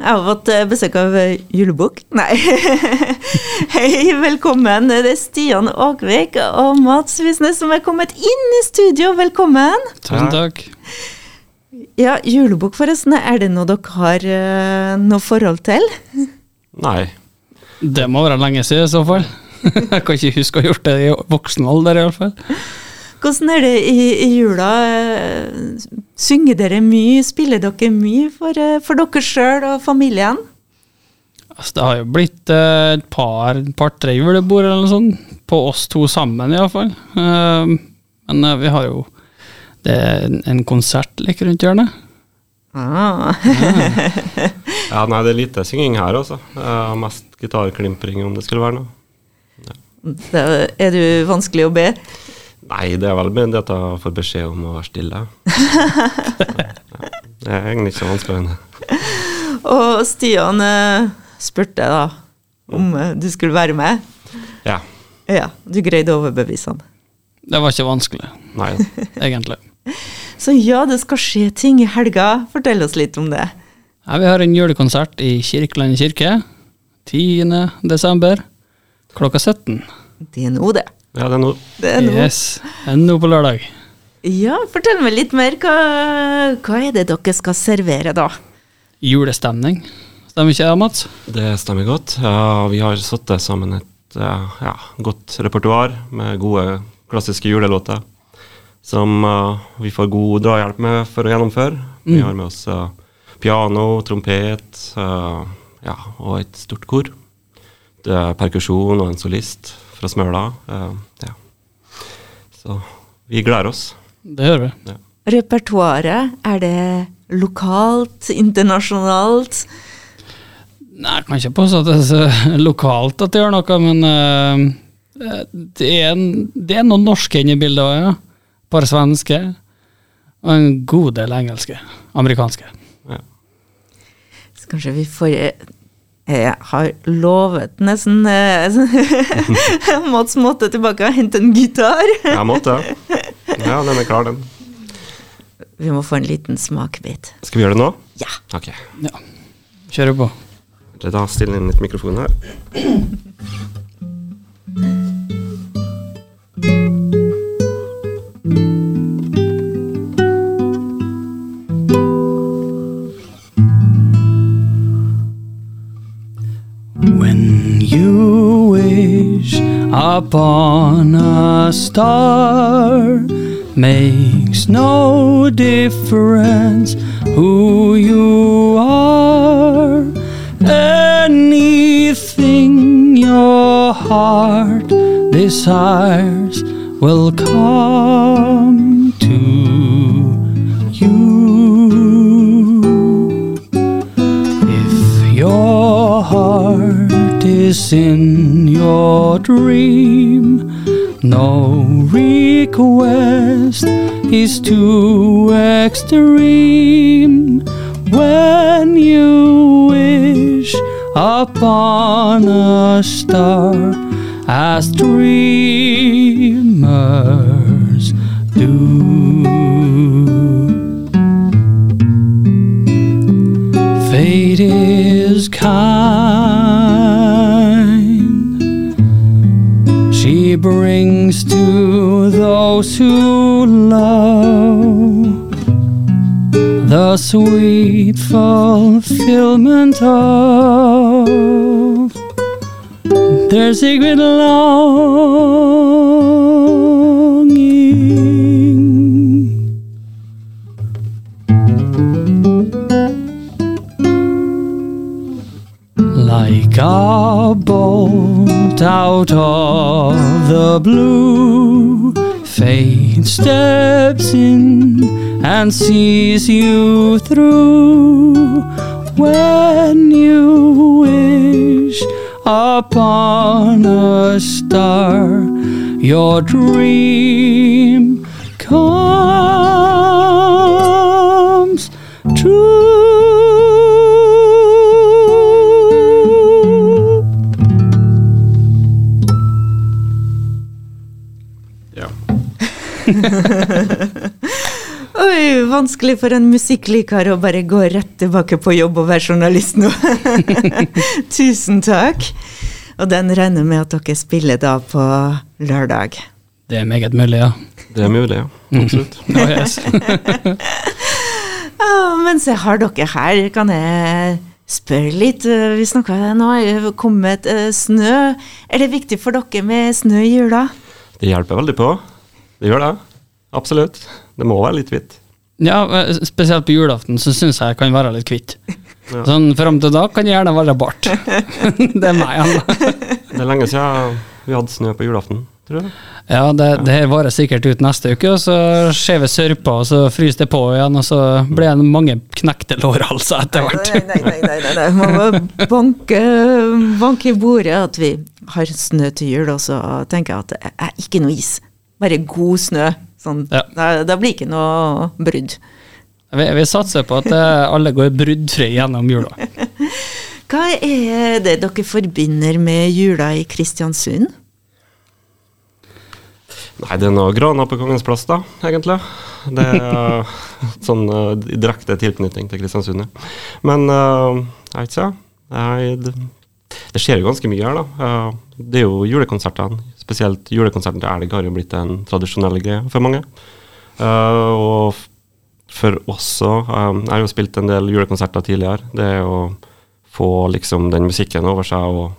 Jeg har fått eh, besøk av eh, julebukk. Nei. Hei, velkommen. Det er Stian Åkvik og Mats Visnes som er kommet inn i studio. Velkommen. Tusen takk. Ja, julebukk, forresten. Er det noe dere har eh, noe forhold til? Nei. Det må være lenge siden i så fall. Jeg kan ikke huske å ha gjort det i voksen alder, iallfall. Hvordan er det i, i jula? Eh, Synger dere mye? Spiller dere mye for, eh, for dere sjøl og familien? Altså, det har jo blitt eh, et par, par-tre julebord eller noe sånt, på oss to sammen iallfall. Uh, men eh, vi har jo Det er en- en konsert like rundt hjørnet. Ah. Ja, nei, det er lite synging her, altså. Uh, mest gitarklimpring, om det skulle være noe. Da er du vanskelig å be? Nei, det er vel bare det at jeg får beskjed om å være stille. Det er egentlig ikke så vanskelig. Og Stian eh, spurte da om eh, du skulle være med. Ja. Ja, du greide å overbevise han. Det var ikke vanskelig, Nei. egentlig. Så ja, det skal skje ting i helga. Fortell oss litt om det. Ja, vi har en julekonsert i Kirkeland kirke 10. desember klokka 17. Det er nå, det. Ja, det er noe. Det er nå. Yes. Nå på lørdag. Ja, fortell meg litt mer. Hva, hva er det dere skal servere, da? Julestemning. Stemmer ikke det, Mats? Det stemmer godt. Ja, vi har satt sammen et eh, ja, godt repertoar med gode klassiske julelåter. Som uh, vi får god drahjelp med for å gjennomføre. Vi Mm. har med oss uh, piano, trompet uh, ja, og et stort kor. Det er perkusjon og en solist fra Smøla. eh, ja. Så vi gleder oss. Det gjør vi. Repertoaret, er det lokalt, internasjonalt? Nei, jeg kan ikke påstå at det er så lokalt at det gjør noe, men uh, det, er en, det er noen norske inne i bildet òg, ja. Et par svenske. Og en god del engelske. Amerikanske. Så kanskje vi får Jeg har lovet nesten eh, Mats måtte tilbake og hente en gitar. Jeg måtte. Ja, den er klar, den. Vi må få en liten smakebit. Skal vi gjøre det nå? Ja. Ok. Ja. Kjører på. Da stiller jeg inn litt mikrofon her. Star, makes no difference who you are. Anything your heart desires will come to you. If your heart is in your dream, no request is too extreme. When you wish upon a star, as dreamers do. Fate is kind. Brings to those who love the sweet fulfillment of their secret longing. And sees you through. When you wish upon a star, your dream comes true. Ja. Oi, vanskelig for en musikkliker å bare gå rett tilbake på jobb og være journalist nå. Tusen takk. Og den regner med at dere spiller da på lørdag. Det er meget mulig, ja. Det er mulig, ja. Absolutt. Oh, yes. oh, mens jeg har dere her, kan jeg spørre litt. Vi snakka nå, er det kommet eh, snø. Er det viktig for dere med snø i jula? Det hjelper veldig på. Det gjør det. Absolutt. Det må være litt hvitt. ja, eh, spesielt på julaften så syns jeg jeg kan være litt hvitt. Ja. Sånn fram til da kan jeg gjerne være bart. det er meg, han. Det er lenge siden vi hadde snø på julaften, tror jeg. Ja, det, det her varer sikkert ut neste uke, og så ser vi sørpa, og så fryser det på igjen, og så blir det mange knekte lårhalser etter hvert. Nei, nei, nei, nei, nei, nei. Man må banke, banke i bordet at vi har snø til jul, og så tenker jeg at det er ikke noe is. Bare god snø. Sånn, Ja. da, da blir ikke noe brudd. Vi, vi satser på at eh, alle går bruddfrie gjennom jula. Hva er det dere forbinder med jula i Kristiansund? Nei, det er noe grana på Kongens plass, da, egentlig. Det er sånn uh, direkte tilknytning til Kristiansund. ja. Men uh, jeg vet ikke. jeg. det, det skjer jo ganske mye her, da. Uh, det er jo julekonsertene. Spesielt julekonserten til Elg har jo blitt en tradisjonell greie for mange. Uh, og for oss òg. Um, jeg har jo spilt en del julekonserter tidligere. Det er å få liksom den musikken over seg og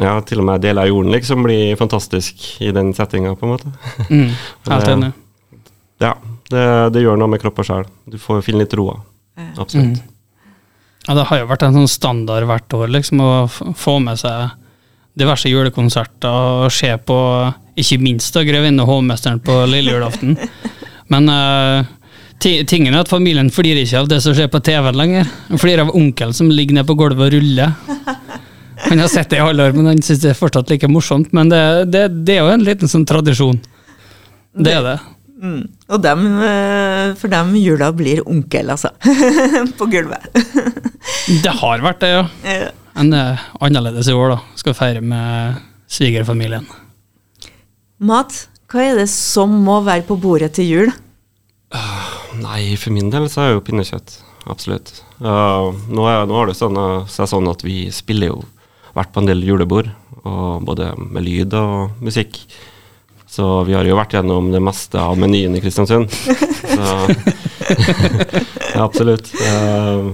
ja, til og med deler av jorden liksom blir fantastisk i den settinga, på en måte. Mm, helt Det- enig. Ja, det, det gjør noe med kropp og sjel. Du får finne litt roa. Absolutt. Ja, det har jo vært en sånn standard hvert år, liksom, å få med seg diverse julekonserter og se på, ikke minst da, 'Grevinne og hovmesteren' på lille julaften. Men uh, tingen er at familien flirer ikke av det som skjer på TV lenger. De flirer av onkel som ligger nede på gulvet og ruller. Han har sett det i alle år, men han syns det er fortsatt like morsomt. Men det, det, det er jo en liten sånn tradisjon. Det er det. Mm. Og dem, eh, for dem jula blir onkel, altså. På gulvet. Det har vært det, ja. Men det er annerledes i år, da. Skal feire med svigerfamilien. Mat, hva er det som må være på bordet til jul? Nei, for min del så er det jo pinnekjøtt. Absolutt. Uh, nå, er, nå er det sånn, uh, seg sånn at vi spiller jo vært på en del julebord, og både med lyd og musikk. Så vi har jo vært gjennom det meste av menyen i Kristiansund. Så ja, absolutt. Uh,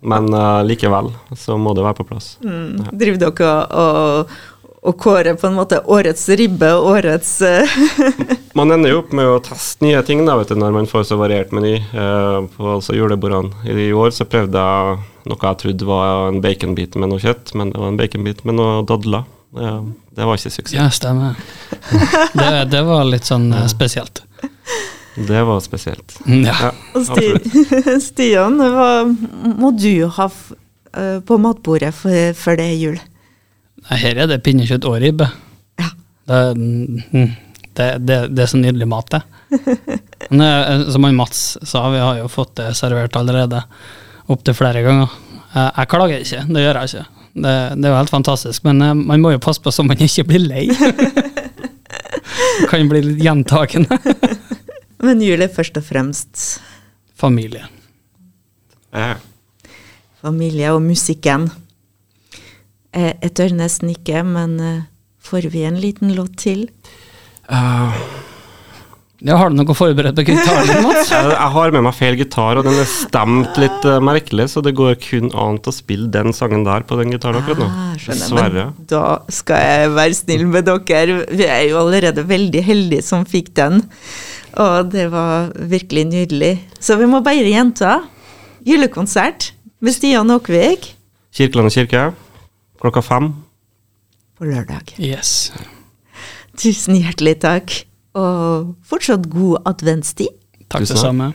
men uh, likevel så må det være på plass. Mm. Driver dere og, og kårer på en måte årets ribbe, og årets eh, Man ender jo opp med å teste nye ting da, vet du, når man får så variert meny uh, på altså julebordene. I år så prøvde jeg noe jeg trodde var en baconbit med noe kjøtt, men det var en baconbit med noe dadler. Uh, det var ikke suksess. Ja, stemmer. Det, det var litt sånn spesielt. Det var spesielt. Mm, Ja. Ja, Og Sti absolutt. Stian, hva må du ha f eh, på matbordet for, for det er jul? Nei, Her er det pinnekjøtt og ribbe. Ja. Det, mm, det, det, det er så nydelig mat, det. Men eh, som han Mats sa, vi har jo fått det servert allerede opptil flere ganger. Jeg klager ikke, det gjør jeg ikke. Det, det er jo helt fantastisk, men eh, man må jo passe på så man ikke blir lei. Kan bli litt gjentagende. Men jul er først og fremst Familie. Eh, familie og musikken. Eh, Jeg tør nesten ikke, men eh, får vi en liten låt til? Uh, Ja, har du noe forberedt på gitaren din, Mats? jeg jeg har med meg feil gitar, og den er stemt litt uh, merkelig, så det går kun an å spille den sangen der på den gitaren akkurat nå. Ah. Dessverre. Men da skal jeg være snill med dere. Vi er jo allerede veldig heldige som fikk den. Og det var virkelig nydelig. Så vi må bare jenta. Julekonsert med Stian Åkvik Kirkelandet kirke klokka fem. på lørdag. Yes. Tusen hjertelig takk. Og fortsatt god adventstid. Takk det samme.